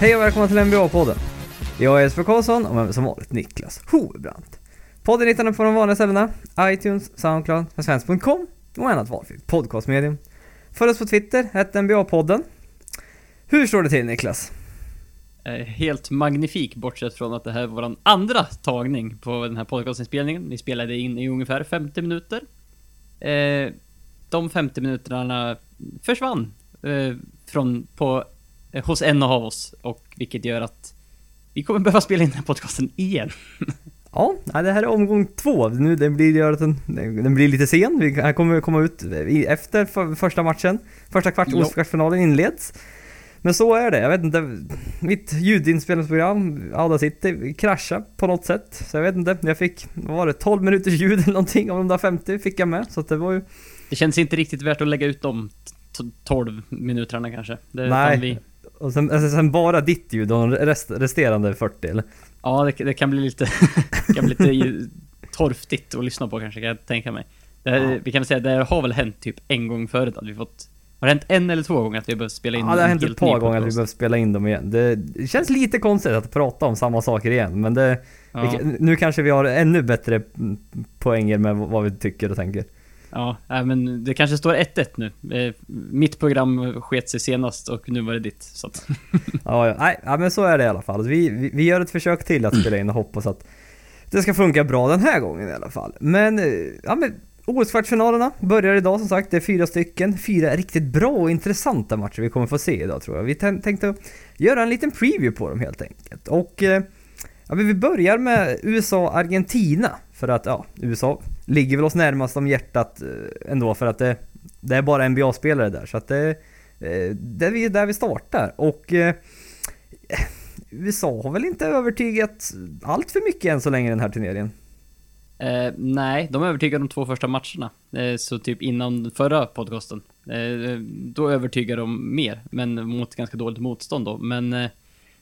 Hej och välkomna till NBA-podden. Jag är Jesper Karlsson och med mig som vanligt Niklas Hovebrant. Podden hittar ni på de vanliga ställena, iTunes, Soundcloud, svensk.com och annat valfritt podcastmedium. Följ oss på Twitter, hette NBA-podden. Hur står det till Niklas? Eh, helt magnifik, bortsett från att det här var vår andra tagning på den här podcastinspelningen. Vi spelade in i ungefär 50 minuter. Eh, de 50 minuterna försvann eh, från, på, hos en av oss, och vilket gör att vi kommer behöva spela in den här podcasten igen. Ja, det här är omgång två. Nu den blir, den, blir lite sen. Vi kommer komma ut i- efter för, första matchen. Första kvart, kvartsfinalen inleds. Men så är det. Jag vet inte. Mitt ljudinspelningsprogram, Audacity, kraschade på något sätt. Så jag vet inte. Jag fick, vad var det, 12 minuters ljud eller någonting av de där 50 fick jag med. Så det var ju... Det känns inte riktigt värt att lägga ut de t- 12 minuterna kanske. Det, Nej. Vi, Och sen, alltså, sen bara ditt ljud och rest, resterande 40 eller? ja, det, det kan bli lite, kan bli lite torftigt att lyssna på kanske, kan jag tänka mig. Här- Ja. Vi kan säga, det har väl hänt typ en gång förut att vi fått... Har det hänt en eller två gånger att vi behövt spela in Ja, det har hänt ett par gånger att vi behöver spela in dem igen. Det, det känns lite konstigt att prata om samma saker igen, men det... Ja, Vi- Nu kanske vi har ännu bättre poänger med vad vi tycker och tänker ja, nej, men det kanske står 1-1 nu. Eh, Mitt program sket sig senast och nu var det ditt. Så att, Ja, ja, nej, ja, men så är det i alla fall. Vi, vi, vi gör ett försök till att spela in och hoppas att det ska funka bra den här gången i alla fall. Men, eh, ja men OS-kvartsfinalerna börjar idag som sagt. Det är fyra stycken. Fyra riktigt bra och intressanta matcher vi kommer få se idag tror jag. Vi tänkte göra en liten preview på dem helt enkelt. Och eh, ja, men vi börjar med USA-Argentina. För att ja, USA ligger väl oss närmast om hjärtat eh, ändå för att det, det är bara NBA-spelare där. Så att det, eh, det är där vi startar. Och eh, eh USA har väl inte övertygat allt för mycket än så länge i den här turneringen. eh, nej, de övertygade de två första matcherna. Eh, så typ innan förra podcasten. Eh, då övertygade de mer, men mot ganska dåligt motstånd då. Men eh,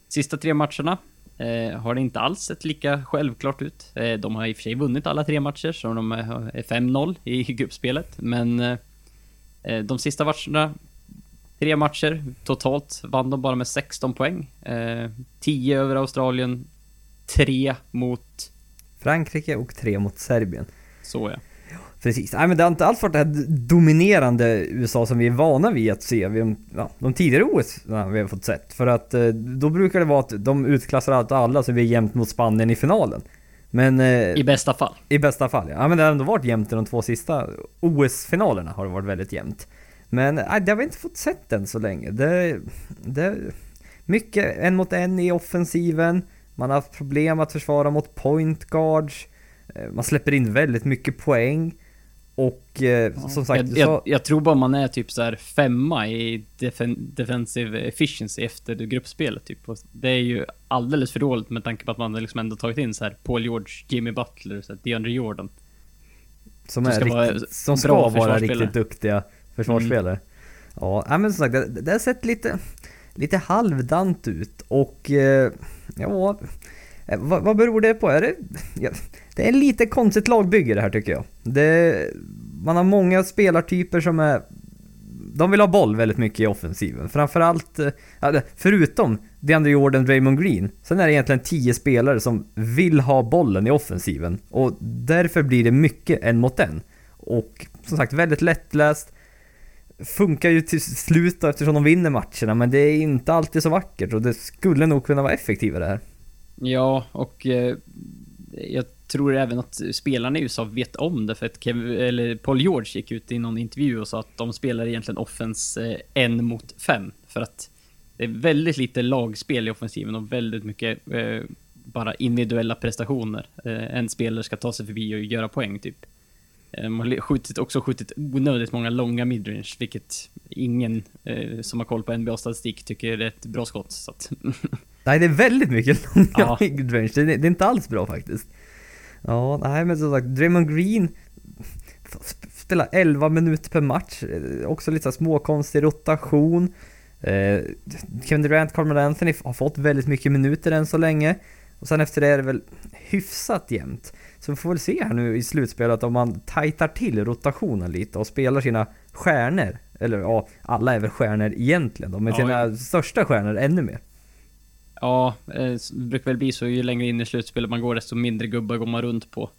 sista tre matcherna eh, har det inte alls sett lika självklart ut. Eh, de har i och för sig vunnit alla tre matcher, så de är är 5-0 i gruppspelet. Men eh, eh, de sista matcherna, tre matcher totalt, vann de bara med 16 poäng. Eh, 10 över Australien, 3 mot... Frankrike och tre mot Serbien. Så ja. Precis. Nej men det har inte alls varit det här dominerande USA som vi är vana vid att se vid ja, de tidigare OS vi har fått sett. För att eh, då brukar det vara att de utklassar allt och alla så vi är jämnt mot Spanien i finalen. Men eh, I bästa fall. I bästa fall ja. ja. men det har ändå varit jämnt i de två sista OS-finalerna har det varit väldigt jämnt. Men nej, det har vi inte fått sett än så länge. Det, det, mycket en mot en i offensiven. Man har haft problem att försvara mot point guards. Eh, Man släpper in väldigt mycket poäng. Och eh, som sagt, jag, du jag, sa, jag tror bara man är typ så här femma i defen, defensive efficiency efter gruppspelet typ. Och det är ju alldeles för dåligt med tanke på att man liksom ändå tagit in så här Paul George, Jimmy Butler, så här DeAndre Jordan. som, som är ska vara riktigt, som bra ska vara riktigt duktiga försvarsspelare. Ja, nej, men som sagt, det, det har sett lite, lite halvdant ut och eh, ja, vad, vad beror det på? Är det, ja, det är lite konstigt lagbygge det här tycker jag. Det, man har många spelartyper som är de vill ha boll väldigt mycket i offensiven. Framförallt, eh, förutom DeAndre Jordan, Draymond Green. Sen är det egentligen 10 spelare som vill ha bollen i offensiven. Och därför blir det mycket en mot en. Och som sagt, väldigt lättläst. Funkar ju till slut då, eftersom de vinner matcherna, men det är inte alltid så vackert och det skulle nog kunna vara effektivare här. Ja, och eh, jag tror även att spelarna i USA vet om det för att Kev, eller Paul George gick ut i någon intervju och sa att de spelar egentligen offens eh, en mot fem. För att det är väldigt lite lagspel i offensiven och väldigt mycket eh, bara individuella prestationer. Eh, en spelare ska ta sig förbi och göra poäng typ. Eh, De har skjutit, också skjutit onödigt många långa midrange, vilket ingen eh, som har koll på NBA-statistik tycker är ett bra skott. Så att, Nej, det är väldigt mycket långa Ja. midrange. Det, det är inte alls bra faktiskt. Ja, nej men som sagt, Draymond Green sp- spelar 11 minuter per match. Eh, Också lite småkonstig rotation. Eh, Kevin Durant, Carmel Anthony har fått väldigt mycket minuter än så länge. Och sen efter det är det väl hyfsat jämnt. Så vi får väl se här nu i slutspelet om man tajtar till rotationen lite och spelar sina stjärnor. Eller ja, alla är väl stjärnor egentligen då, men Ja, sina största stjärnor ännu mer. Ja, eh, det brukar väl bli så ju längre in i slutspelet man går desto mindre gubbar går man runt på.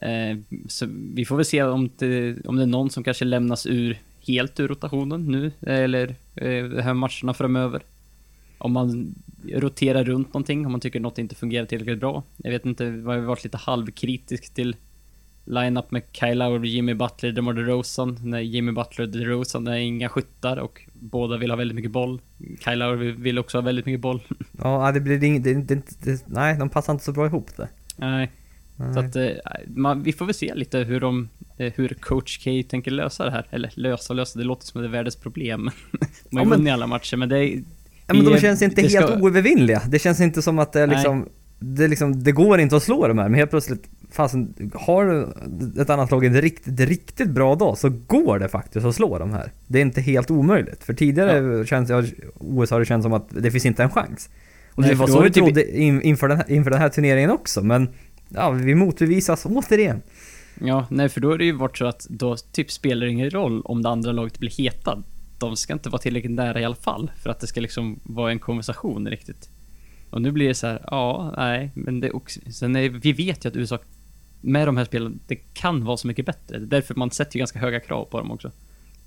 Eh, så vi får väl se om det, om det är någon som kanske lämnas ur helt ur rotationen nu, eller eh, de här matcherna framöver. Om man roterar runt någonting, om man tycker något inte fungerar tillräckligt bra. Jag vet inte, jag har varit lite halvkritisk till line-up med Kyle Lowry, Jimmy Butler, DeMar DeRozan. När Jimmy Butler och DeRozan är inga skyttar och båda vill ha väldigt mycket boll. Kyle Lowry vill också ha väldigt mycket boll. Ja, det blir inget, det, det, det, nej, de passar inte så bra ihop det. Nej. Nej. Så att, eh, man, vi får väl se lite hur de, eh, hur coach K tänker lösa det här. Eller lösa och lösa, det låter som att det är världens problem. de har Ja, ju men- vunnit alla matcher, men det är... Ja, men de känns inte det ska- helt oövervinnliga. Det känns inte som att det är Nej. liksom, det, är liksom, det går inte att slå de här, men helt plötsligt, fasen, har du ett annat lag en riktigt, riktigt bra dag så går det faktiskt att slå de här. Det är inte helt omöjligt. För tidigare känns jag, OS har det känts som att det finns inte en chans. Och Nej, det var så vi typ- trodde in, inför, den här, inför den här turneringen också, men ja, vi motbevisas återigen. Ja, nej för då är det ju varit så att då typ spelar det ingen roll om det andra laget blir heta. De ska inte vara tillräckligt nära i alla fall för att det ska liksom vara en konversation riktigt. Och nu blir det så här, ja, nej, men det också, sen är, vi vet ju att USA med de här spelen, det kan vara så mycket bättre. Det är därför man sätter ju ganska höga krav på dem också.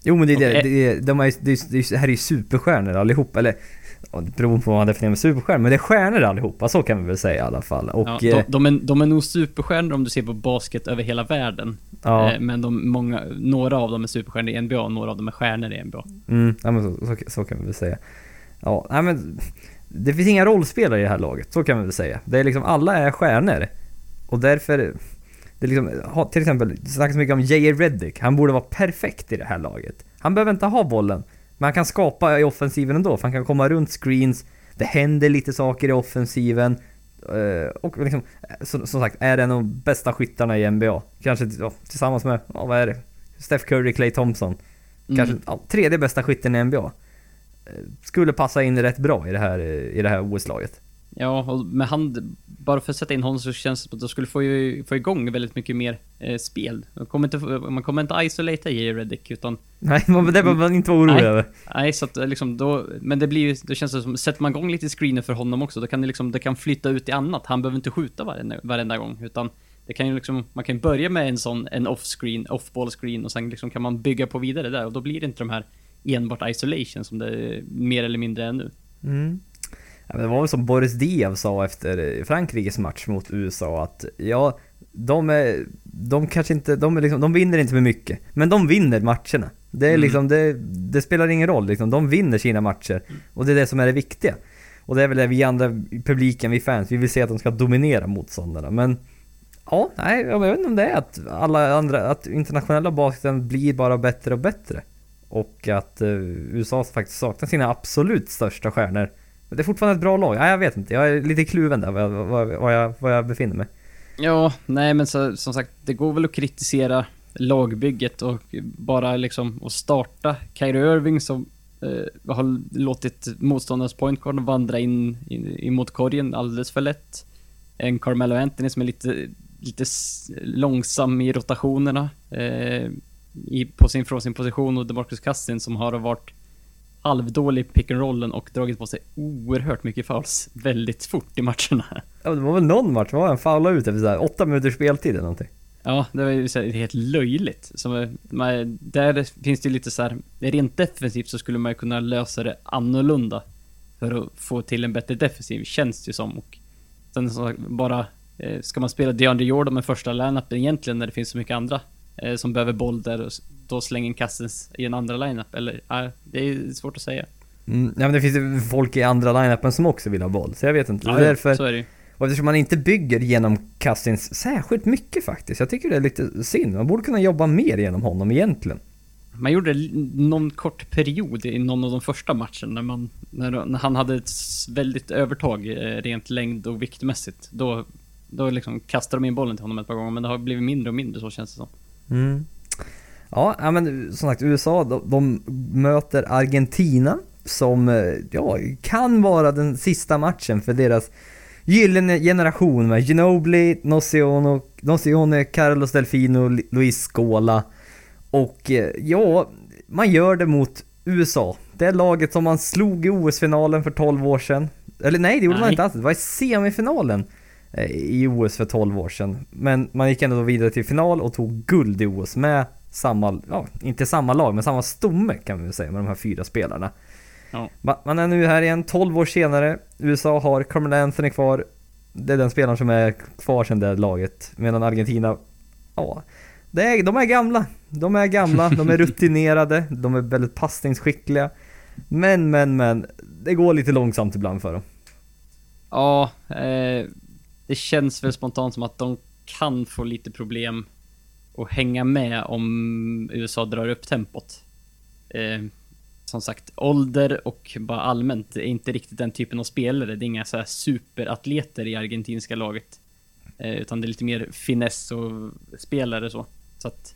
Jo men det, är det, det, är- de är, det, det, är- det här är ju superstjärnor allihop, eller beror på vad man definierar med superstjärnor, men det är stjärnor allihopa, så kan vi väl säga i alla fall. Och Ja, de, de, är, de är nog superstjärnor om du ser på basket över hela världen. ja, Eh, Men de, många, några av dem är superstjärnor i NBA och några av dem är stjärnor i NBA. mm, ja men så, så, så kan vi väl säga. Ja, nej men det finns inga rollspelare i det här laget, så kan vi väl säga. Det är liksom, alla är stjärnor. Och därför, det är liksom, till exempel, det snackas mycket om J.A. Reddick, han borde vara perfekt i det här laget. Han behöver inte ha bollen, men han kan skapa i offensiven ändå, för han kan komma runt screens, det händer lite saker i offensiven. eh, Och liksom, som, som sagt, är en av de bästa skyttarna i NBA. Kanske tillsammans med, ja, vad är det? Steph Curry, Clay Thompson. Kanske Mm. ja, tredje bästa skytten i NBA. Eh, Skulle passa in rätt bra i det här, eh, i det här OS-laget. Ja, och med hand, bara för att sätta in honom så känns det som att de skulle få, ju, få igång väldigt mycket mer eh, spel. Man kommer inte, man kommer inte isolata J. Reddick, utan Nej, men det behöver man inte vara orolig Nej. över. Nej, så att eh, liksom då, men det blir ju, det känns det som, sätter man igång lite screener för honom också, då kan det liksom, det kan flytta ut i annat. Han behöver inte skjuta varenda, varenda gång, utan det kan ju liksom, man kan börja med en sån, en off-screen, off-ball screen och sen liksom kan man bygga på vidare där och då blir det inte de här enbart isolation som det mer eller mindre är nu. Mm. Det var väl som Boris Diaw sa efter Frankrikes match mot USA att ja, de är, de kanske inte, de är liksom, de vinner inte med mycket, men de vinner matcherna. Det är Mm. liksom, det, det spelar ingen roll liksom, de vinner sina matcher. Och det är det som är det viktiga. Och det är väl det vi andra, publiken, vi fans, vi vill se att de ska dominera motståndarna. Men ja, nej, jag vet inte om det är att alla andra, att internationella basketen blir bara bättre och bättre. Och att eh, USA faktiskt saknar sina absolut största stjärnor. Men det är fortfarande ett bra lag. Ja, jag vet inte. Jag är lite kluven där var jag, var, jag, var jag befinner mig. Ja, nej men så, som sagt, det går väl att kritisera lagbygget och bara liksom att starta Kyrie Irving som eh, har låtit motståndarens pointguard vandra in, in, in mot korgen alldeles för lätt. En Carmelo Anthony som är lite, lite långsam i rotationerna eh, i, på sin, från sin position och DeMarcus Cousins som har varit halvdålig i pick and rollen och dragit på sig oerhört mycket fouls väldigt fort i matcherna. Ja, det var väl någon match, var han foulade ut efter så här, åtta minuters speltid eller någonting. Ja, det var ju så här, helt löjligt. Som, är- man, där finns det ju lite så här, rent defensivt så skulle man ju kunna lösa det annorlunda. För att få till en bättre defensiv, känns det ju som. Och sen så bara, eh, ska man spela DeAndre Jordan med första line-upen egentligen när det finns så mycket andra eh, som behöver boll där och då slänger in Cousins i en andra line-up? Eller, ja, det är svårt att säga. Mm, ja men det finns ju folk i andra line-upen som också vill ha boll, så jag vet inte. är därför, så är det ju. och eftersom man inte bygger genom Cousins särskilt mycket faktiskt. Jag tycker det är lite synd. Man borde kunna jobba mer genom honom egentligen. Man gjorde det någon kort period i någon av de första matcherna när, man, när, han hade ett väldigt övertag eh, rent längd och viktmässigt. Då, då liksom kastade de in bollen till honom ett par gånger, men det har blivit mindre och mindre så känns det som. Mm. Ja, men som sagt USA, de, de möter Argentina som eh, ja, kan vara den sista matchen för deras gyllene generation med Ginobili, Nocione, Nocione Carlos Delfino, Lu- Luis Scola. Och eh, ja, man gör det mot USA. Det är laget som man slog i OS-finalen för 12 år sedan. Eller nej, det gjorde man Nej. inte alls. Det var i semifinalen i OS för 12 år sedan. Men man gick ändå vidare till final och tog guld i OS med samma, ja, inte samma lag, men samma stomme kan vi väl säga med de här fyra spelarna. Ja. Ma- Man är nu här igen, 12 år senare. USA har Carmelo Anthony kvar. Det är den spelaren som är kvar sedan det laget. Medan Argentina, ja, det är, de är gamla. De är gamla, de är rutinerade, de är väldigt passningsskickliga. Men, men, men. Det går lite långsamt ibland för dem. Ja, eh, det känns väl spontant som att de kan få lite problem att hänga med om USA drar upp tempot. Eh, som sagt, ålder och bara allmänt är inte riktigt den typen av spelare. Det är inga så här superatleter i argentinska laget. Eh, utan det är lite mer finess och spelare så. Så att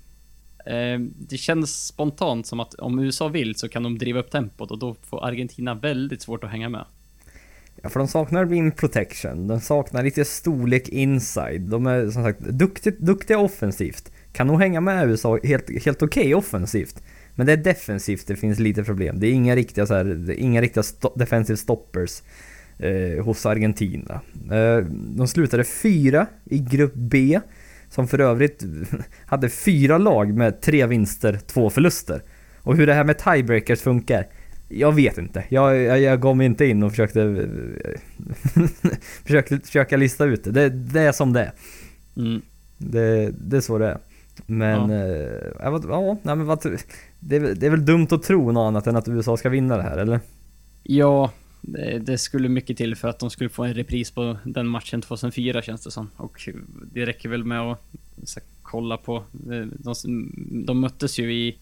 eh, det känns spontant som att om USA vill så kan de driva upp tempot och då får Argentina väldigt svårt att hänga med. Ja, för de saknar rim protection, de saknar lite storlek inside. De är som sagt duktigt, duktiga offensivt. Kan nog hänga med USA helt, helt okej offensivt. Men det är defensivt det finns lite problem. Det är inga riktiga, så här, det är inga riktiga sto defensive stoppers eh, hos Argentina. Eh, de slutade fyra i grupp B. Som för övrigt hade fyra lag med tre vinster, två förluster. Och hur det här med tiebreakers funkar, jag vet inte. Jag, jag, jag gav mig inte in och försökte försökte försöka lista ut det. det. Det är som det är. Mm. Det, det är så det är. Men, Ja. vad- ja nej, men vad, det, det är väl dumt att tro något annat än att USA ska vinna det här, eller? Ja, det, det skulle mycket till för att de skulle få en repris på den matchen 2004 känns det som. Och det räcker väl med att kolla på. eh, De, de möttes ju i,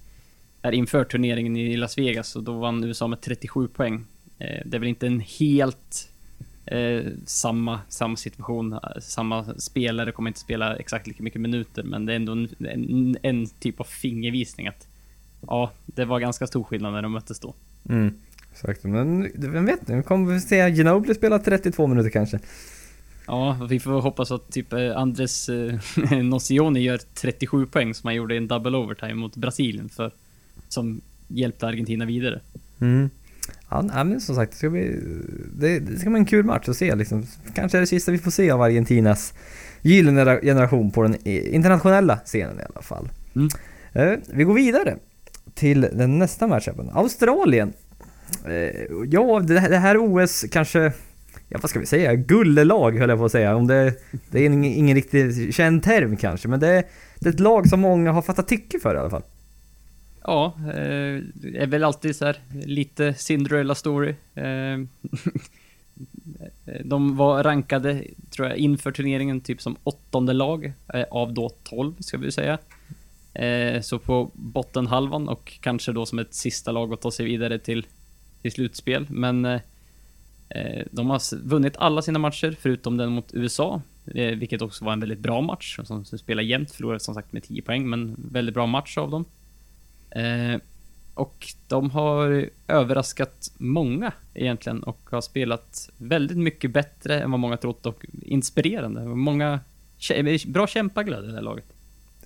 här inför turneringen i Las Vegas och då vann USA med 37 poäng. Eh, Det är väl inte en helt eh, samma, samma situation, eh, samma spelare kommer inte spela exakt lika mycket minuter, men det är ändå en, en, en typ av fingervisning att ja, det var ganska stor skillnad när de möttes då. Mm, exakt. Men vem vet, nu kommer vi se Ginobili spela 32 minuter kanske. Ja, vi får hoppas att typ eh, Andres eh, Nocioni gör 37 poäng som han gjorde i en double overtime mot Brasilien för som hjälpte Argentina vidare. Mm. Ja, men som sagt, det ska, bli, det, det ska bli en kul match att se liksom. Kanske är det sista vi får se av Argentinas gyllene generation på den internationella scenen i alla fall. Mm. Eh, vi går vidare till den nästa matchupen. Australien. Eh, ja, det, här- det här OS kanske, ja vad ska vi säga, gullelag höll jag på att säga. Om det, det är ingen, ingen riktigt känd term kanske, men det, det är ett lag som många har fattat tycke för i alla fall. Ja, eh, det är väl alltid så här lite Cinderella story. Eh, de var rankade, tror jag, inför turneringen typ som åttonde lag eh, av då 12, ska vi säga. Eh, så på bottenhalvan och kanske då som ett sista lag att ta sig vidare till, till slutspel. Men eh, eh, de har vunnit alla sina matcher förutom den mot USA, vilket också var en väldigt bra match. Som som spelar jämnt, förlorade som sagt med 10 poäng, men väldigt bra match av dem. Eh, och de har överraskat många egentligen och har spelat väldigt mycket bättre än vad många trott och inspirerande. Många kä- bra kämpaglöd i det här laget.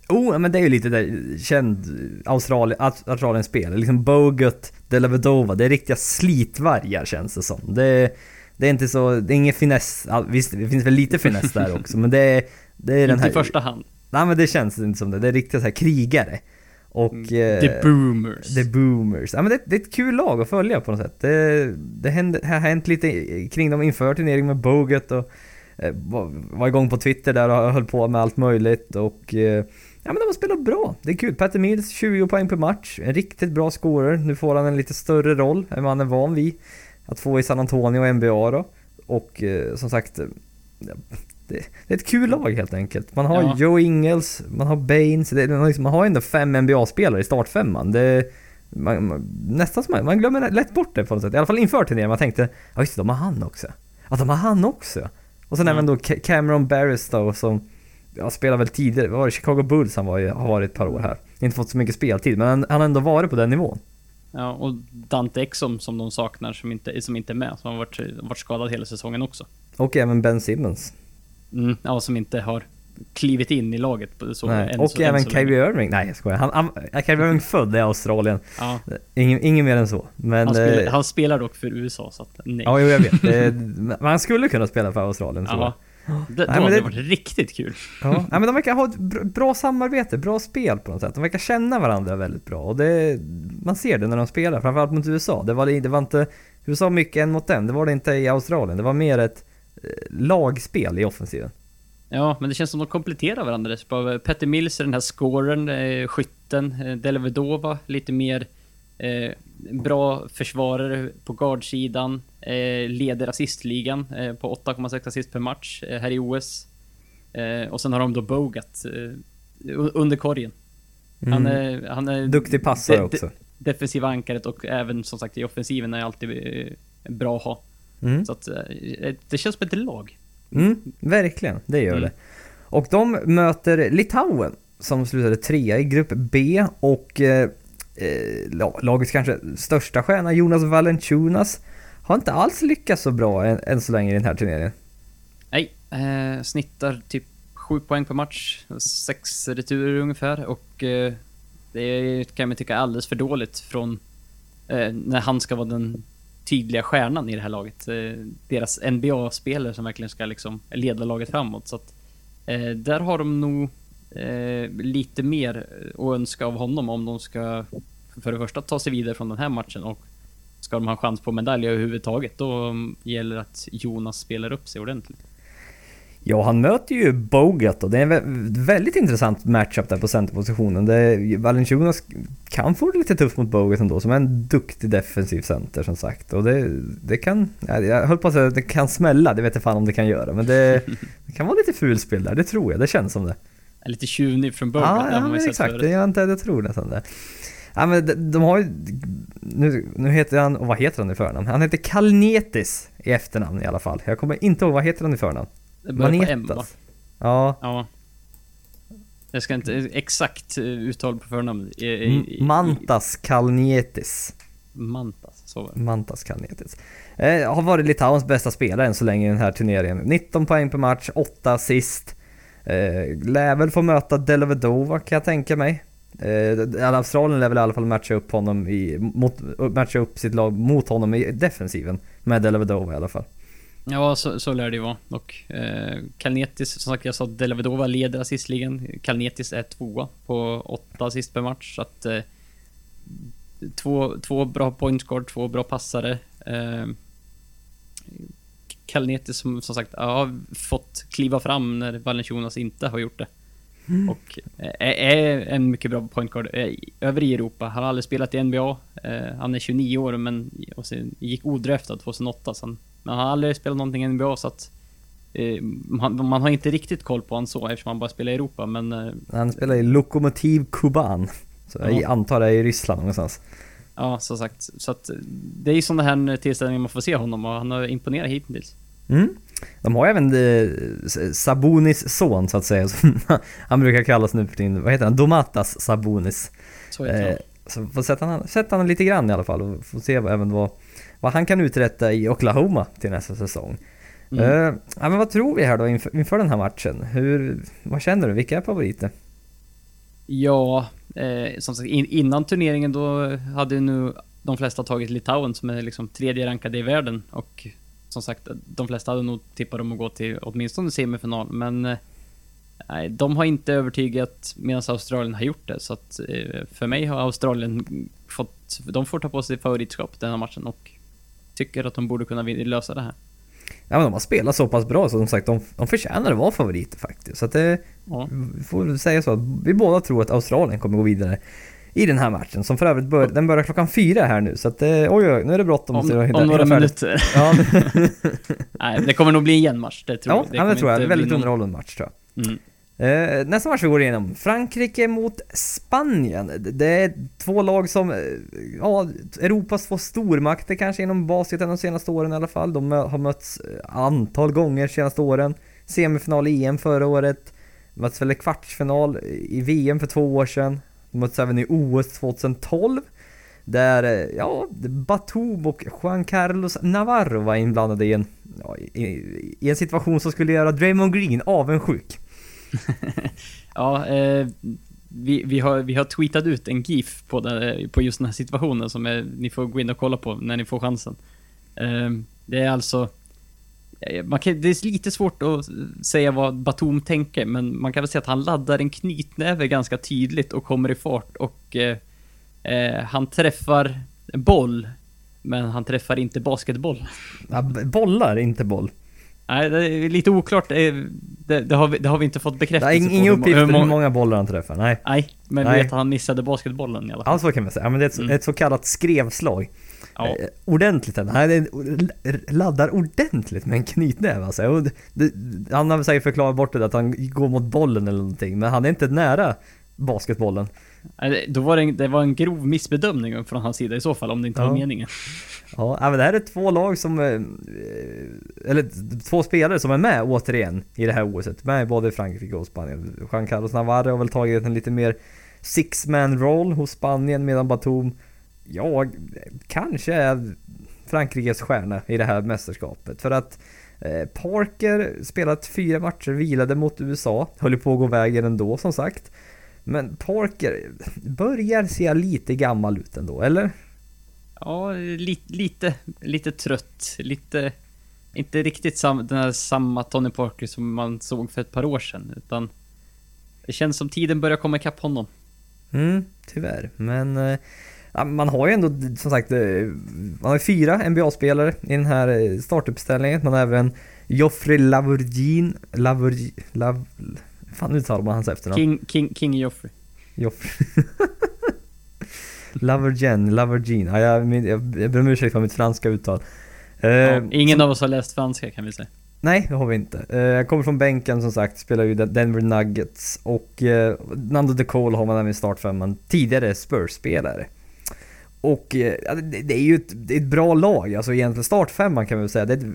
Oh, men det är ju lite där känd Australien, Australiens spel. Liksom Bogut, Delavedova, det är riktiga slitvargar känns det som. Det, det är inte så, det är ingen finess, ja, visst det finns väl lite finess där också men det är, det är den Inte här... i första hand. Nej men det känns inte som det, det är riktiga så här krigare. Och... Mm. eh, The Boomers. The Boomers. Ja men det, det är ett kul lag att följa på något sätt. Det, det hände, har hänt lite kring dem inför turneringen med Bogut och eh, var, igång på Twitter där och höll på med allt möjligt och eh, Ja men de har spelat bra. Det är kul. Petter Mills 20 poäng per match. En riktigt bra scorer. Nu får han en lite större roll än vad han är van vid. Att få i San Antonio och NBA då. Och eh, som sagt, eh, det, det är ett kul lag helt enkelt. Man har Ja. Joe Ingles, man har Baines, det, man, har liksom, man har ändå fem NBA-spelare i startfemman. Det, man, man, nästan som man, man glömmer lätt bort det på något sätt. I alla fall inför turneringen. Man tänkte, ja just det, de har han också. Ja, de har han också. Och sen Ja. även då Ca- Cameron Barris då som ja, spelar väl tidigare, var det Chicago Bulls han var har varit ett par år här. Inte fått så mycket speltid, men han, han har ändå varit på den nivån. Ja, och Dante Exum som de saknar, som inte, som inte är med, som har varit, varit skadad hela säsongen också. Och även Ben Simmons. Mm, ja, som inte har klivit in i laget så, Nej. Och så, även. Kyrie Irving, nej jag skojar. Han, han, Kyrie Irving född i Australien. Ja, Ingen, ingen mer än så. Men... han, spelar, eh, han spelar dock för USA, så att nej. Ja, jo, jag vet. Det, men han skulle kunna spela för Australien tror jag. Det, då men hade det- det varit riktigt kul. Ja, nej, men de verkar ha ett bra, samarbete, bra spel på något sätt. De verkar känna varandra väldigt bra och det, man ser det när de spelar, framförallt mot USA. Det var, det var inte USA mycket en mot en, det var det inte i Australien. Det var mer ett eh, lagspel i offensiven. Ja, men det känns som de kompletterar varandra. rätt bra. Petter Mills är den här scoren, eh, skytten. Eh, Delavedova lite mer eh, bra försvarare på guardsidan. Eh, leder assistligan eh, på 8,6 assist per match eh, här i OS. Eh, och sen har de då Bogat eh, under korgen. Han Mm. är, han är Duktig passare de- också. defensiva ankaret och även som sagt i offensiven är alltid eh, bra att ha. Mm. Så att eh, det känns som ett lag. Mm, verkligen, det gör Mm. det. Och de möter Litauen som slutade trea i grupp B och eh, eh, la- lagets kanske största stjärna Jonas Valanciunas har inte alls lyckats så bra än, än så länge i den här turneringen. Nej, eh, snittar typ 7 poäng per match, 6 returer ungefär och eh, det kan man tycka är alldeles för dåligt från eh, när han ska vara den tydliga stjärnan i det här laget. Eh, deras NBA-spelare som verkligen ska liksom leda laget framåt. Så att, eh, där har de nog eh, lite mer att önska av honom om de ska för det första ta sig vidare från den här matchen och ska de ha en chans på medalj överhuvudtaget då mm, gäller det att Jonas spelar upp sig ordentligt. Ja, han möter ju Bogut och det är en vä- väldigt intressant matchup där på centerpositionen. Det, Valanciunas kan få det lite tufft mot Bogut ändå, som är en duktig defensiv center som sagt. Och det, det kan, ja, jag höll på att säga att det kan smälla, det vet jag fan om det kan göra. Men det, det kan vara lite fulspel där, det tror jag, det känns som det. Lite tjuvnyp från början. Ja, ja men exakt. Det, jag, inte, jag tror nästan det. Ja, men de, de har ju... Nu, nu heter han... Och vad heter han i förnamn? Han heter Kalnetis i efternamn i alla fall. Jag kommer inte ihåg vad heter han i förnamn. Det börjar på M va? Manetas. Ja. Ja. Jag ska inte exakt eh, uttal på förnamn. I, i, Mantas Kalnietis. Mantas, så var det. Mantas Kalnietis. Eh, har varit Litauens bästa spelare än så länge i den här turneringen. 19 poäng per match, 8 assist. Eh, lär väl få möta Delavedova kan jag tänka mig. Eh, Australien lär väl i alla fall matcha upp honom i, mot, matcha upp sitt lag mot honom i defensiven. Med Delavedova i alla fall. Ja, så, så lär det ju vara. Och eh, Kalnetis, som sagt jag sa Delavedova leder assistligan. Kalnetis är tvåa på åtta assist per match. Så att eh, två, två bra guard, två bra passare. Eh, Kalnetis som som sagt har fått kliva fram när Valanciunas inte har gjort det. Och eh, är, är en mycket bra point guard eh, över i Europa. Han har aldrig spelat i NBA. Eh, han är 29 år men och sen gick odraftad 2008. Så han, men han har aldrig spelat någonting i NBA så att eh, man, man har inte riktigt koll på honom så eftersom han bara spelar i Europa men eh, Han spelar i Lokomotiv Kuban. Så jag Ja. antar det är i Ryssland någonstans. ja, som sagt. Så att eh, det är ju sådana här tillställningar man får se honom och han har imponerat hittills. Mm. De har även eh, Sabonis son så att säga, som han brukar kallas nu för tiden. Vad heter han? Domatas Sabonis. Så heter Eh, han. Så får sätta han, sätta han lite grann i alla fall och få se vad- även vad, vad han kan uträtta i Oklahoma till nästa säsong. Mm. Ja, men vad tror vi här då inför, inför den här matchen? Hur, vad känner du? Vilka är favoriter? Ja, eh, som sagt in, innan turneringen då hade ju nu de flesta tagit Litauen som är liksom tredje rankade i världen och som sagt de flesta hade nog tippat dem att gå till åtminstone semifinal men eh, nej, de har inte övertygat medan Australien har gjort det så att eh, för mig har Australien fått, de får ta på sig favoritskap den här matchen och tycker att de borde kunna lösa det här. Ja men de har spelat så pass bra så som sagt de, de förtjänar att vara favoriter faktiskt. Så att det, Ja. vi får säga så att vi båda tror att Australien kommer gå vidare i den här matchen som för övrigt bör, den börjar klockan fyra här nu så att eh, oj oj, nu är det bråttom. Om, om några färdigt. minuter. Ja, nej, det kommer nog bli en jämnmatch, det tror ja, jag. ja men det tror jag. Väldigt någon- underhållande match tror jag. Mm. Eh, nästa match vi går igenom. Frankrike mot Spanien. Det är två lag som, eh, ja, Europas två stormakter kanske inom basketen de senaste åren i alla fall. De har mötts eh, antal gånger de senaste åren. Semifinal i EM förra året. Möts väl i kvartsfinal i VM för två år sedan. De möts även i OS 2012. Där, eh, ja, Batum och Juan Carlos Navarro var inblandade i en, ja, i, i en situation som skulle göra Draymond Green avundsjuk. ja, eh, vi, vi, har, vi har tweetat ut en GIF på, den, på just den här situationen som är, ni får gå in och kolla på när ni får chansen. Eh, det är alltså... Eh, man kan, det är lite svårt att säga vad Batum tänker, men man kan väl säga att han laddar en knytnäve ganska tydligt och kommer i fart och eh, eh, han träffar en boll, men han träffar inte basketboll. Ja, bollar, inte boll. Nej, det är lite oklart. Det, det, har, vi, det har vi inte fått bekräftelse är på. må- uppgifter hur hur må- många bollar han träffar, nej. Nej, men Nej. vi vet att han missade basketbollen i alla fall. Ja, så kan man säga. Men det är ett, Mm. ett så kallat skrevslag. Ja. Eh, ordentligt. Är- laddar ordentligt med en knytnäve alltså. Han har säkert förklarat bort det, att han går mot bollen eller någonting. Men han är inte nära basketbollen. Då var det, en, det var en grov missbedömning från hans sida i så fall, om det inte Ja. var meningen. Ja, men det här är två lag som... eh, Eller två spelare som är med återigen i det här OSet. Med både i Frankrike och Spanien. Juan Carlos Navarro har väl tagit en lite mer six-man roll hos Spanien medan Batum, ja, kanske är Frankrikes stjärna i det här mästerskapet. För att eh, Parker spelat fyra matcher, vilade mot USA, höll på att gå vägen ändå som sagt. Men Parker börjar se lite gammal ut ändå, eller? Ja, li, lite, lite trött. Lite... Inte riktigt sam, den här samma Tony Parker som man såg för ett par år sedan, utan... Det känns som tiden börjar komma ikapp honom. Mm, tyvärr. Men eh, man har ju ändå som sagt, eh, man har fyra NBA-spelare i den här eh, startuppställningen. Man har även Joffrey Lavergin, Lavergin, Lav... fan uttalar man hans efternamn? King, King, King Joffrey. Joffrey. Lavergen, Lavergin. Ja, jag, jag, jag ber om ursäkt för mitt franska uttal. Eh, Ja, ingen av oss har läst franska kan vi säga. Nej, det har vi inte. Eh, Jag kommer från bänken som sagt, spelar ju Den- Denver Nuggets och eh, Nando De Cole har man även i startfemman. Tidigare Spurs-spelare. Och det, det är ju ett, det är ett bra lag, alltså egentligen startfemman kan vi väl säga. Det är, ett-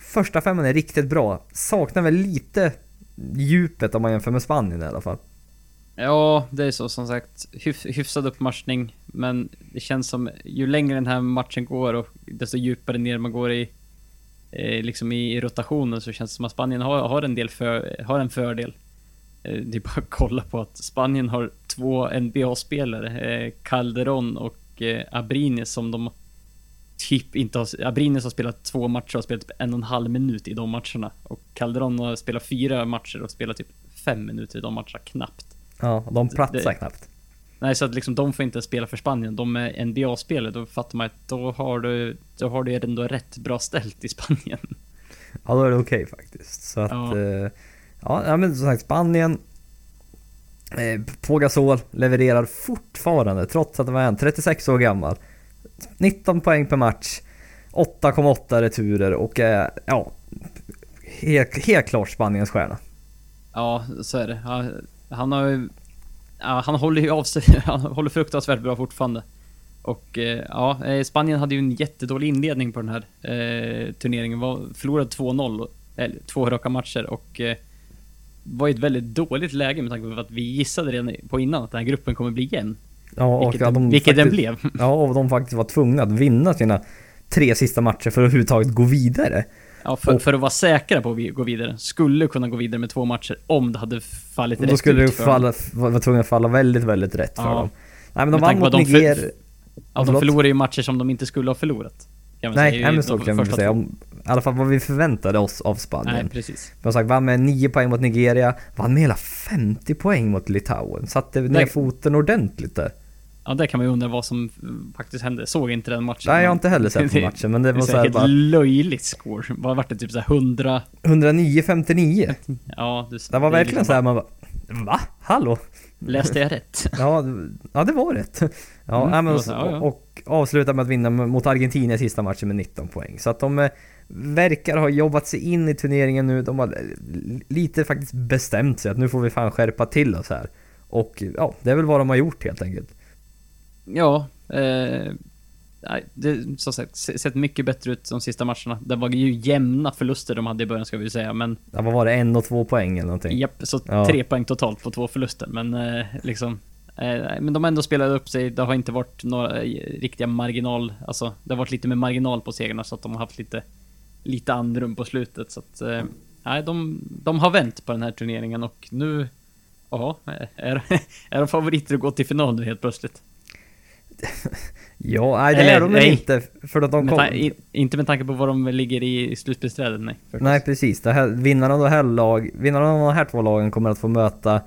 första femman är riktigt bra. Saknar väl lite djupet om man jämför med Spanien i alla fall. Ja, det är så som sagt. Hyf, hyfsad uppmatchning, men det känns som ju längre den här matchen går och desto djupare ner man går i eh, liksom i, i rotationen så känns det som att Spanien har, har en del för, har en fördel. Eh, det är bara att kolla på att Spanien har två NBA-spelare, eh, Calderon och eh, Abrines som de typ inte har... Abrines har spelat två matcher och spelat typ en och en halv minut i de matcherna. Och Calderon har spelat fyra matcher och spelat typ fem minuter i de matcherna, knappt. Ja, de platsar Det- knappt. Nej, så att liksom de får inte spela för Spanien. De är NBA-spelare, då fattar man att då har du, då har du ändå rätt bra ställt i Spanien. Ja, då är det okej faktiskt. Så att... Ja. Ja. ja, ja, men som sagt Spanien. Eh, Pogazol levererar fortfarande trots att han var en 36 år gammal. 19 poäng per match. 8,8 returer och är, ja... Helt, helt klart Spaniens stjärna. Ja, så är det. Ja, Han har ju... Ja, han håller ju av sig, han håller fruktansvärt bra fortfarande. Och eh, ja, eh, Spanien hade ju en jättedålig inledning på den här eh, turneringen. Var, förlorade 2-0, eller två raka matcher och eh, var i ett väldigt dåligt läge med tanke på att vi gissade redan på innan att den här gruppen kommer bli jämn. Ja, och Vilket, att den, de vilket den faktiskt- blev. Ja, och de faktiskt var tvungna att vinna sina tre sista matcher för att överhuvudtaget gå vidare. Ja, för, Och- för att vara säkra på att gå vidare. Skulle kunna gå vidare med två matcher om det hade fallit rätt då skulle det för falla, vara tvungna att falla väldigt, väldigt rätt för Ja. dem. Nej men de vann mot för- Niger... Ja, de förlorar ju matcher som de inte skulle ha förlorat. Kan Nej, säga, men så kan man säga. Om, I alla fall vad vi förväntade oss av Spanien. Nej, precis. Men sagt, vann med 9 poäng mot Nigeria, vann med hela 50 poäng mot Litauen. Satte ner Nej. foten ordentligt där. Ja, där kan man ju undra vad som faktiskt hände. Såg inte den matchen. Nej, jag har inte heller sett den matchen, men det Det var så så här helt bara löjligt score. Vad vart det? Typ såhär 100... 109-59. Ja, du, Det var det verkligen liksom så här man bara, Va? Hallå? Läste jag rätt? Ja, ja det var rätt. Ja, Mm, men, och, så, ja, ja. och avsluta med att vinna mot Argentina i sista matchen med 19 poäng. Så att de eh, verkar ha jobbat sig in i turneringen nu. De har eh, lite faktiskt bestämt sig att nu får vi fan skärpa till oss här. Och ja, det är väl vad de har gjort helt enkelt. Ja, eh, det som sagt se- sett mycket bättre ut de sista matcherna. Det var ju jämna förluster de hade i början ska vi säga, men Ja, vad var det? En och två poäng eller någonting? japp, så Ja. tre poäng totalt på två förluster. Men eh, liksom, eh, men de har ändå spelat upp sig. Det har inte varit några eh, riktiga marginal, alltså det har varit lite med marginal på segrarna så att de har haft lite, lite andrum på slutet. Så att, eh, nej, de, de har vänt på den här turneringen och nu... Ja, är, är de favoriter att gå till final nu helt plötsligt? Ja, nej det Eller, är de nej. inte. För att de Med kom... i, inte med tanke på vad de ligger i, slutspelsträdet, nej. Nej precis, det här, vinnarna av det här lag, vinnarna av de här två lagen kommer att få möta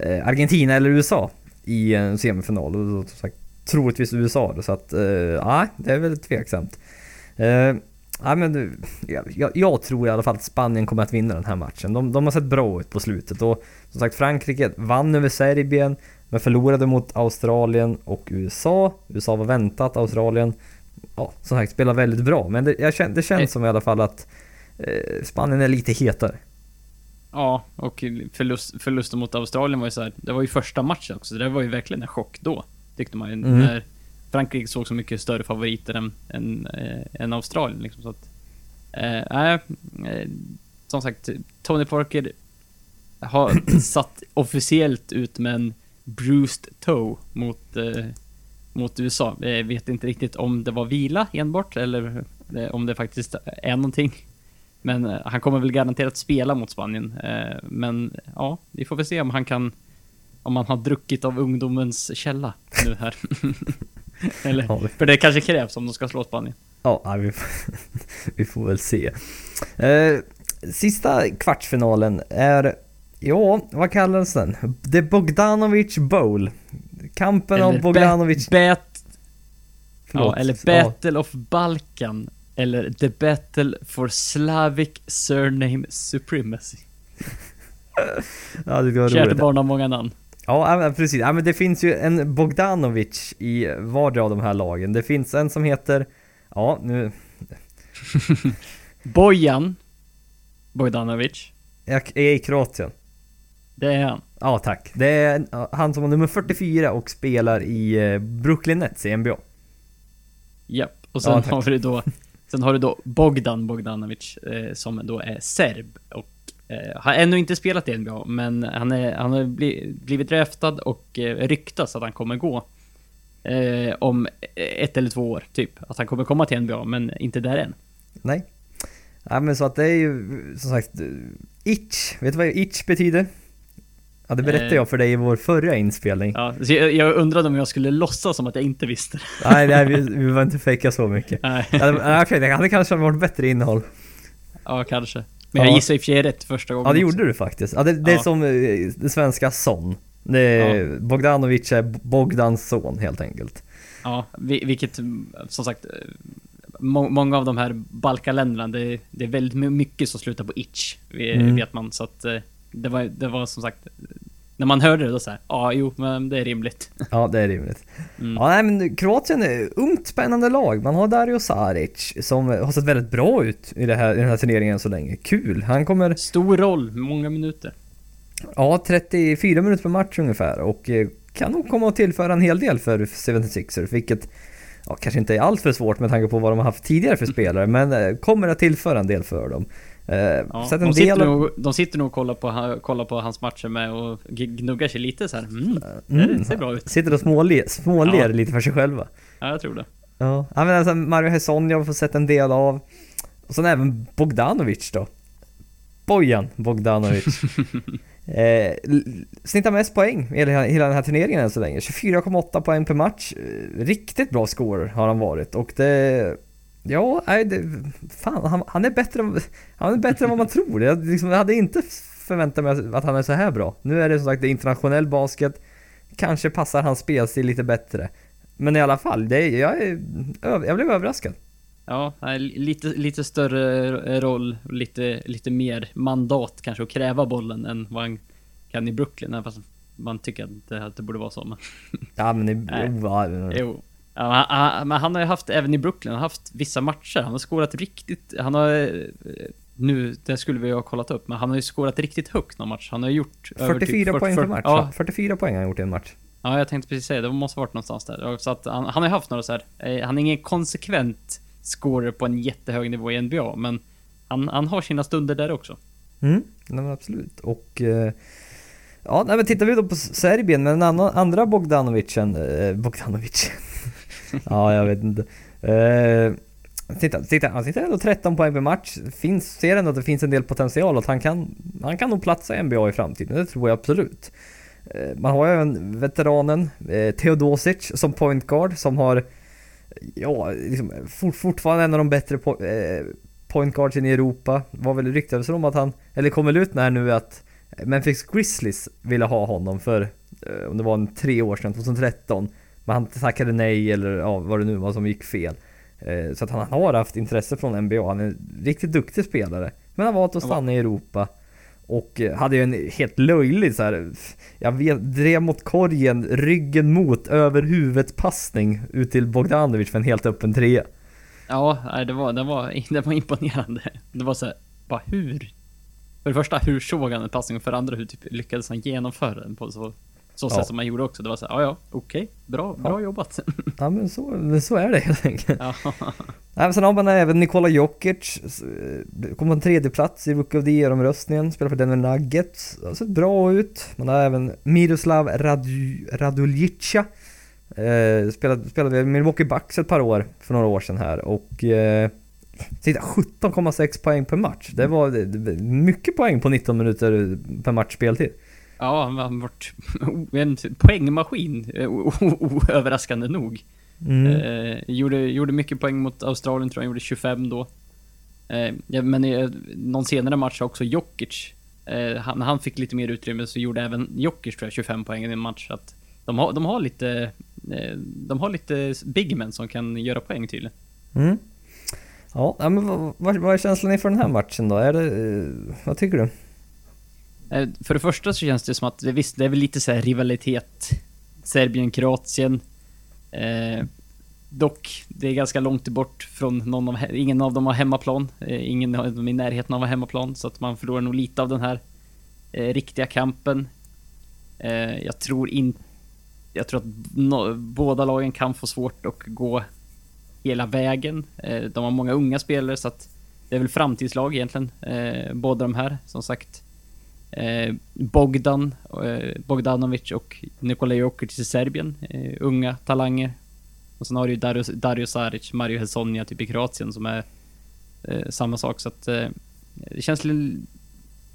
eh, Argentina eller USA i en semifinal. Och som sagt, troligtvis USA så att, eh, ja, det är väldigt tveksamt. Eh, ja, men, jag, jag tror i alla fall att Spanien kommer att vinna den här matchen. De, de har sett bra ut på slutet och som sagt Frankrike vann över Serbien men förlorade mot Australien och USA. USA var väntat, Australien ja, som sagt spelar väldigt bra. Men det, jag det känns Nej. som i alla fall att eh, Spanien är lite hetare. Ja, och förlust, förlusten mot Australien var ju så här, det var ju första matchen också, så det var ju verkligen en chock då. Tyckte man ju, Mm. när Frankrike såg så mycket större favoriter än, än, eh, än Australien liksom. Så att, eh, nej, eh, som sagt, Tony Parker har satt officiellt ut med en bruised toe mot, eh, mot USA. Jag vet inte riktigt om det var vila enbart, eller eh, om det faktiskt är någonting. Men eh, han kommer väl garanterat spela mot Spanien. Eh, men ja, vi får väl se om han kan... Om han har druckit av ungdomens källa nu här. Eller, Ja, vi- för det kanske krävs om de ska slå Spanien. Ja, vi, får, vi får väl se. Eh, sista kvartsfinalen är, ja, vad kallas den? The Bogdanovic Bowl. Kampen om Eller Bogdanovic... Bet, Förlåt. ja, eller Battle of Balkan. Eller The Battle for Slavic Surname Supremacy. Ja, det var Kärt barn har många namn. Ja, ja, precis. Ja, men det finns ju en Bogdanovic i vardera av de här lagen. Det finns en som heter, ja, nu, Bojan Bogdanovic. jag är i Kroatien. Det är han. Ja, tack. Det är han som har nummer 44 och spelar i eh, Brooklyn Nets i NBA. Japp. Och sen Ja, har vi då Sen har du då Bogdan Bogdanovic eh, som då är serb och eh, har ännu inte spelat i NBA men han, är, han har bli, blivit draftad och eh, ryktas att han kommer gå eh, om ett eller två år typ. Att han kommer komma till NBA men inte där än. Nej. Ja, men så att det är ju som sagt itch. Vet du vad itch betyder? Ja, det berättade Eh. jag för dig i vår förra inspelning. Ja, så jag, jag undrade om jag skulle låtsas som att jag inte visste. Nej, nej vi, vi var inte fejka så mycket. Nej, Ja, det- ja, hade kanske varit bättre innehåll. ja kanske. Men jag Ja. gissar i och för sig rätt första gången Ja, det också. gjorde du faktiskt. Ja, det, det är Ja. som eh, det svenska son. Det är, Bogdanovic är Bogdans son helt enkelt. Ja, vi- vilket mm, som sagt, eh, må, många av de här Balkanländerna, det, det är väldigt my- mycket som slutar på itch, Mm. vet man. Så att eh, det var, det var som sagt, när man hörde det då såhär, ja jo, men det är rimligt. Ja, det är rimligt. Mm. Ja, nej, men Kroatien är ungt spännande lag. Man har Dario Saric som har sett väldigt bra ut i, det här, i den här turneringen så länge. Kul! Han kommer, Stor roll, många minuter. ja 34 minuter per match ungefär och eh, kan nog komma att tillföra en hel del för 76ers, vilket ja, kanske inte är allt för svårt med tanke på vad de har haft tidigare för spelare, men eh, kommer att tillföra en del för dem. Eh, Ja, sett en de, sitter del av- nog, de sitter nog och kollar på, kollar på hans matcher med och gnuggar sig lite så här. Mm, Mm. det ser bra ut. Sitter och småler, småler Ja. lite för sig själva. Ja, jag tror det. Ja, men alltså Mario Hesonja har fått sett en del av. Och sen även Bogdanovic då. Bojan Bogdanovic. eh, snittar mest poäng i hela, hela den här turneringen än så länge. 24,8 poäng per match. Eh, riktigt bra scorer har han varit och det... Ja, nej, det, fan, han, han, är bättre, han är bättre än vad man tror. Jag, liksom, jag hade inte förväntat mig att han är så här bra. Nu är det som sagt det internationell basket. Kanske passar hans spelstil lite bättre. Men i alla fall, det, jag, är, jag blev överraskad. Ja, lite, lite större roll, lite, lite mer mandat kanske att kräva bollen än vad han kan i Brooklyn. Fast man tycker att det, att det borde vara så. Men, Ja men det, jo, ja, han- men han har ju haft, även i Brooklyn, han har haft vissa matcher. Han har skårat riktigt, han har... eh, Nu, det skulle vi ha kollat upp, men han har ju skårat riktigt högt någon match. Han har gjort över 44 typ poäng 40 per match. Ja, va? 44 poäng har han gjort i en match. Ja, jag tänkte precis säga det. Det måste varit någonstans där. Så att han, han har ju haft några så här. eh, Han är ingen konsekvent scorer på en jättehög nivå i NBA, men han, han har sina stunder där också. Mm, nej, men absolut. Och... Eh, ja, nej, men tittar vi då på Serbien med den andra, andra Bogdanovicen... Eh, Bogdanovic. ja, jag vet inte. Eh, Titta, titta, han sitter ändå 13 poäng per match. Finns, ser ändå att det finns en del potential och att han kan, han kan nog platsa i NBA i framtiden. Det tror jag absolut. Eh, man har ju även veteranen eh, Teodosic som point guard som har ja, liksom, fort, fortfarande en av de bättre po eh, point guards i Europa. Var väl ryktades om att han, eller kommer ut med här nu att Memphis Grizzlies ville ha honom för, eh, om det var en tre år sedan, 2013. Men han tackade nej eller ja, vad det nu var som gick fel. Eh, så att han har haft intresse från NBA. Han är en riktigt duktig spelare. Men han valt att stanna i Europa. Och eh, hade ju en helt löjlig så här, jag vet, drev mot korgen, ryggen mot, över huvudet passning ut till Bogdanovic för en helt öppen trea. Ja, det var, det var, det var imponerande. Det var så här, bara hur? För det första, hur såg han en passning? Och för det andra, hur typ lyckades han genomföra den på så, så sätt Ja. som han gjorde också? Det var så här, ja ja, okej, bra, bra jobbat. Ja men så, så är det helt enkelt. ja. Nej, men sen har man även Nikola Jokic, eh, kom på en tredje plats i Rookie of the Year-omröstningen, spelar för Denver Nuggets, har sett bra ut. Man har även Miroslav Radu, Raduljica, eh, spelade, spelade i Milwaukee Bucks ett par år, för några år sedan här och eh, titta, 17,6 poäng per match. Det var mycket poäng på 19 minuter per match speltid. Ja, han har varit en poängmaskin, eh, oöverraskande nog. Mm. Eh, gjorde, gjorde mycket poäng mot Australien, tror jag, gjorde 25 då. Eh, men i någon senare match också Jokic, eh, han, han fick lite mer utrymme så gjorde även Jokic, tror jag, 25 poäng i en match. Så att de, har, de har lite, eh, de har lite big men som kan göra poäng tydligen. Mm. Ja, men vad, vad, vad är känslan inför den här matchen då? Är det, eh, vad tycker du? Eh, för det första så känns det som att, visst, det är väl lite så här rivalitet. Serbien-Kroatien. Eh, dock, det är ganska långt bort från någon av, ingen av dem har hemmaplan. Eh, ingen av dem i närheten av att ha hemmaplan, så att man förlorar nog lite av den här eh, riktiga kampen. Eh, jag tror inte... Jag tror att no, båda lagen kan få svårt att gå hela vägen. Eh, de har många unga spelare, så att det är väl framtidslag egentligen, eh, båda de här, som sagt. Eh, Bogdan, eh, Bogdanovic och Nikola Jokic i Serbien. Eh, unga talanger. Och sen har du ju Dario, Dario Saric, Mario Hesonja, typ i Kroatien som är samma sak. Så att det känns li-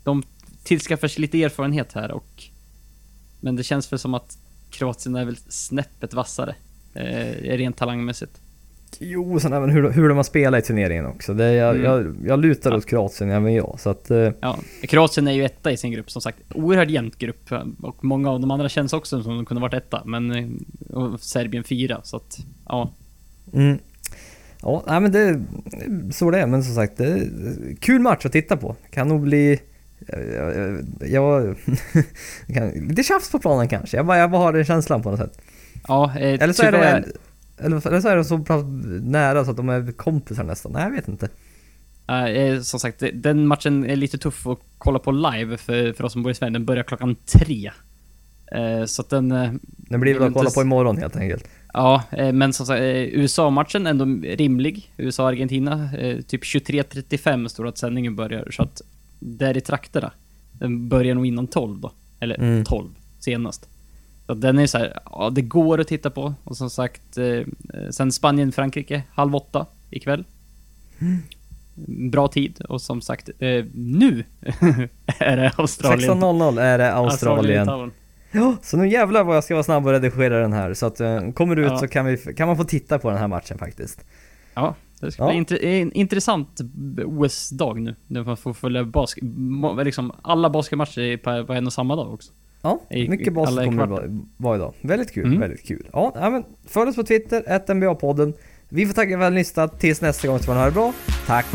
De tillskaffar sig lite erfarenhet här och Men det känns väl som att Kroatien är väl snäppet vassare. Rent talangmässigt. Jo, sen även hur, hur de har spelat i turneringen också. Det, jag, Mm. jag, jag lutar åt Kroatien även jag, så att... eh, Ja, Kroatien är ju etta i sin grupp som sagt. Oerhört jämnt grupp och många av de andra känns också som de kunde varit etta, men eh, och Serbien fyra så att ja. Mm. Ja, nej, men det så det är, men som sagt, det är kul match att titta på. Kan nog bli... Jag, jag, jag kan, lite tjafs på planen kanske. Jag bara, jag bara har den känslan på något sätt. Ja, eh, Eller så, är de, tyvärr- eller, så är de så pass nära så att de är kompisar nästan. Nej, jag vet inte. Eh, som sagt, den matchen är lite tuff att kolla på live för, för oss som bor i Sverige. Den börjar klockan tre. Eh, så att den... eh, Det blir väl att kolla inte på imorgon helt enkelt. Ja, eh, men som sagt, USA-matchen ändå rimlig. USA-Argentina, typ 23.35 står det att sändningen börjar. Så att där i trakterna. Den börjar nog innan 12 då. Eller Mm. 12 senast. Så den är så här, ja det går att titta på. Och som sagt, eh, eh, sen Spanien-Frankrike, halv åtta ikväll. Bra tid. Och som sagt, eh, nu är det Australien. 16.00 är det Australien. Ja, så nu jävlar vad jag ska vara snabb och redigera den här. Så att eh, kommer du ut Ja. så kan, vi, kan man få titta på den här matchen faktiskt. Ja, det ska Ja. bli intre- en intressant OS-dag nu. När man får följa basket, liksom alla basketmatcher på, på en och samma dag också. Ja, mycket i kommer det vara, idag. Väldigt kul, Mm. väldigt kul. Ja, men följ oss på Twitter, NBA-podden. Vi får tacka för att ni lyssnat. Tills nästa gång så får ni ha det bra. Tack,